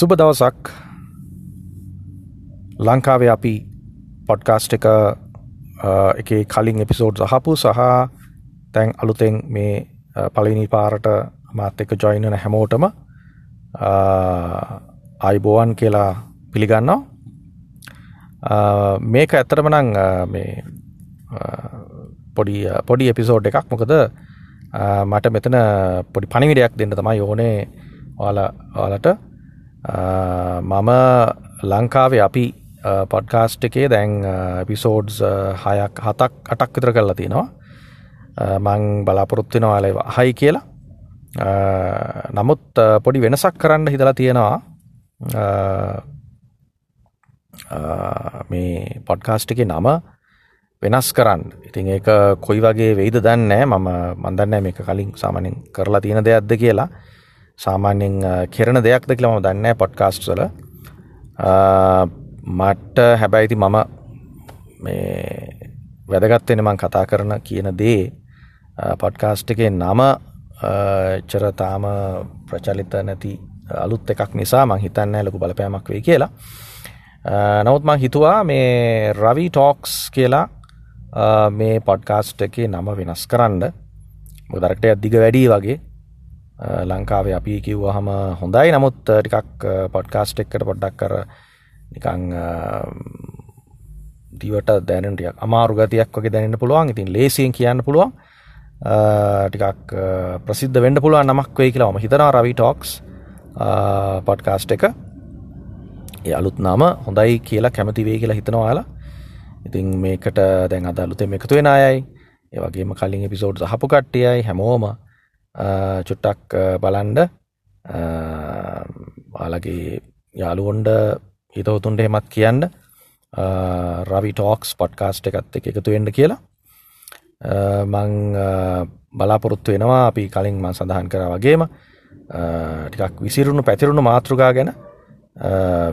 සුබ දවසක්. ලංකාවේ අපි පොඩ්කාස්ට් එක එක කලින් එපිසෝඩ් සහපු සහ තැන් අලුතෙන් මේ පලිනි පාරට මාත් එක ජොයිනන හැමෝටම අයිබෝවන් කියලා පිළිගන්නවා. මේක ඇත්තරමනං මේ පොඩි පොඩි එපිසෝඩ් එකක්. මොකද මට මෙතන පොඩි පණිවිඩයක් දෙන්න තමයි ඕනේ ඔයාලට. මම ලංකාවේ අපි පොඩ්කාස්ට් එකේ දැන් පිසෝඩ්ස් හයක් හතක් අටක් විතර කරලා තියෙනවා. මං බලාපොරොත්තින ඔයාල හයි කියලා. නමුත් පොඩි වෙනසක් කරන්න හිදලා තියෙනවා. මේ පොඩ්කාස්ට් එක නම වෙනස් කරන්න. ඉතින් ඒක කොයි වගේ වෙයිද දන්නෑ මම මන්දන්න මේක කලින් සාමනින් කරලා තියෙන දෙයක්ද කියලා. සාමාන්‍යෙන් කෙරන දෙයක්ද කියලම දන්න පොඩ්කාස්ට් වල. මට්ට හැබැයිති මම මේ වැදගත්වෙන මං කතා කරන කියන දේ පොඩ්කාස්ට් එකේ නම චරතාම ප්‍රචලිත නැති අලුත් එකක් නිසා මං හිතන්න ලොකු බලපෑමක් වේ කියලා. නමුත් මං හිතුවා මේ රවි ටෝක්ස් කියලා මේ පොඩ්කාස්ට් එකේ නම වෙනස් කරන්න. දරක්ට අධික වැඩී වගේ. ලංකාවේ අපි කිව්ව හම හොඳයි. නමුත් ටිකක් පොඩ්කාස්ට් එක්කට පොඩ්ඩක් කර නිකං දිවට දැනටියක් අමාරු ගතියක් වගේ දැනන්න පුළුවන්. ඉතින් ලේසියෙන් කියන්න පුළුවන්. ටිකක් ප්‍රසිද්ධ වෙන්ඩ පුළුවන් නමක් වේ කියලාම හිතනා රවි ටෝක්ස් පොඩ්කාස්ට් එක. ඒ අලුත් නම හොඳයි කියලා කැමතිවේ කියලා හිතනවාලා ඉතින් මේකට දැන් අදලුතෙම එකතු වෙන අයයි. ඒවගේම කලින් එපිසෝඩ් සහපු කට්ටියයි හැමෝම. චුට්ටක් බලන්ඩ ආලගේ යාළුවොන්ඩ හිතවතුන්ට හෙමත් කියන්න. රවි ටෝක්ස් පොඩ්කාස්ට් එකත් එක එකතු වෙන්ඩ කියලා. මං බලාපොරොත්තු වෙනවා. අපි කලින් මං සඳහන් කර වගේම ටිකක් විසිරුණු පැතිරුණු මාතෘකා ගැන.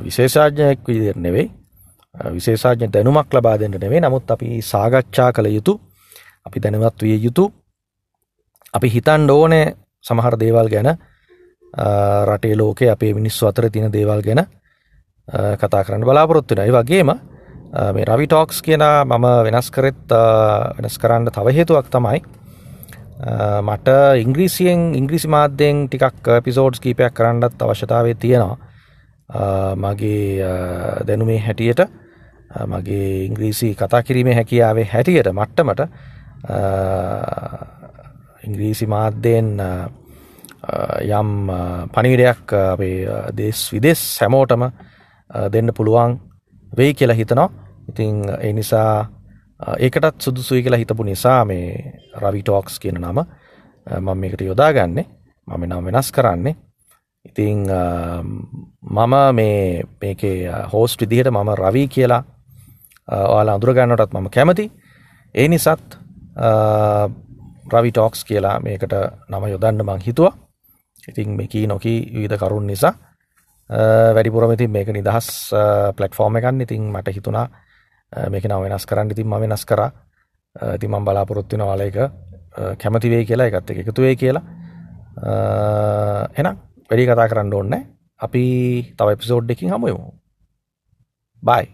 විශේෂාඥයෙක් විදිර නෙවෙයි. විශේෂාඥ දැනුමක් ලබා දෙන්නට නෙවේ නමුත් අපි සාගච්ඡා කළ යුතු අපි දැනුවත් විය යුතු අපි හිතන් ඕනෑ සමහර දේවල් ගැන. රටේ ලෝකේ අපේ මිනිස්සු අතර තින දේවල් ගැන කතා කරන්න බලාපොරොත්තුනයි වගේම මේ රවි ටෝක්ස් කියන මම වෙනස් කරෙත් වෙනස් කරන්න තව හේතුවක් තමයි මට ඉංග්‍රීසියෙන් ඉංග්‍රීසි මාධ්‍යයෙන් ටිකක් පිසෝඩ්ස් කීපයක් කරන්නත් අවශ්‍යතාවේ තියෙනවා. මගේ දැනුමේ හැටියට මගේ ඉංග්‍රීසි කතා කිරීමේ හැකියාවේ හැටියට මට්ටමට ඉංග්‍රීසි මාධ්‍යයෙන් යම් පනිවිඩයක් අපේ දේශ විදෙස් සැමෝටම දෙන්න පුළුවන් වෙයි කියලා හිතනවා. ඉතිං ඒ නිසා ඒකටත් සුදුසුයි කියලා හිතපු නිසා මේ රවි ටෝක්ස් කියන නම මම මේකට යොදාගන්නේ. මම නම් වෙනස් කරන්නේ. ඉතිං මම මේ මේකේ හෝස්ට විදිහට මම රවී කියලා ඔයාලා අඳුරගන්නටත් මම කැමති. ඒ නිසත් රවි ටෝක්ස් කියලා මේකට නම යොදන්න මං හිතුවා. ඉතින් මේකී නොකී විධ කරුන් නිසා වැඩිපුරම ඉතින් මේක නිදහස් පලට්ෆෝර්ම එකන්න ඉතින් මට හිතුණා මේක නව වෙනස් කරන්න. ඉතින් ම වෙනස් කර. ඉතින් මං බලාපොරොත්තින වාලයක කැමතිවේ කියලා එකත් එක එකතුවේ කියලා එනම් වැඩි කතා කරන්න ඕන්න අපි තව එපිසෝඩ් එකින් හමුයමු බයි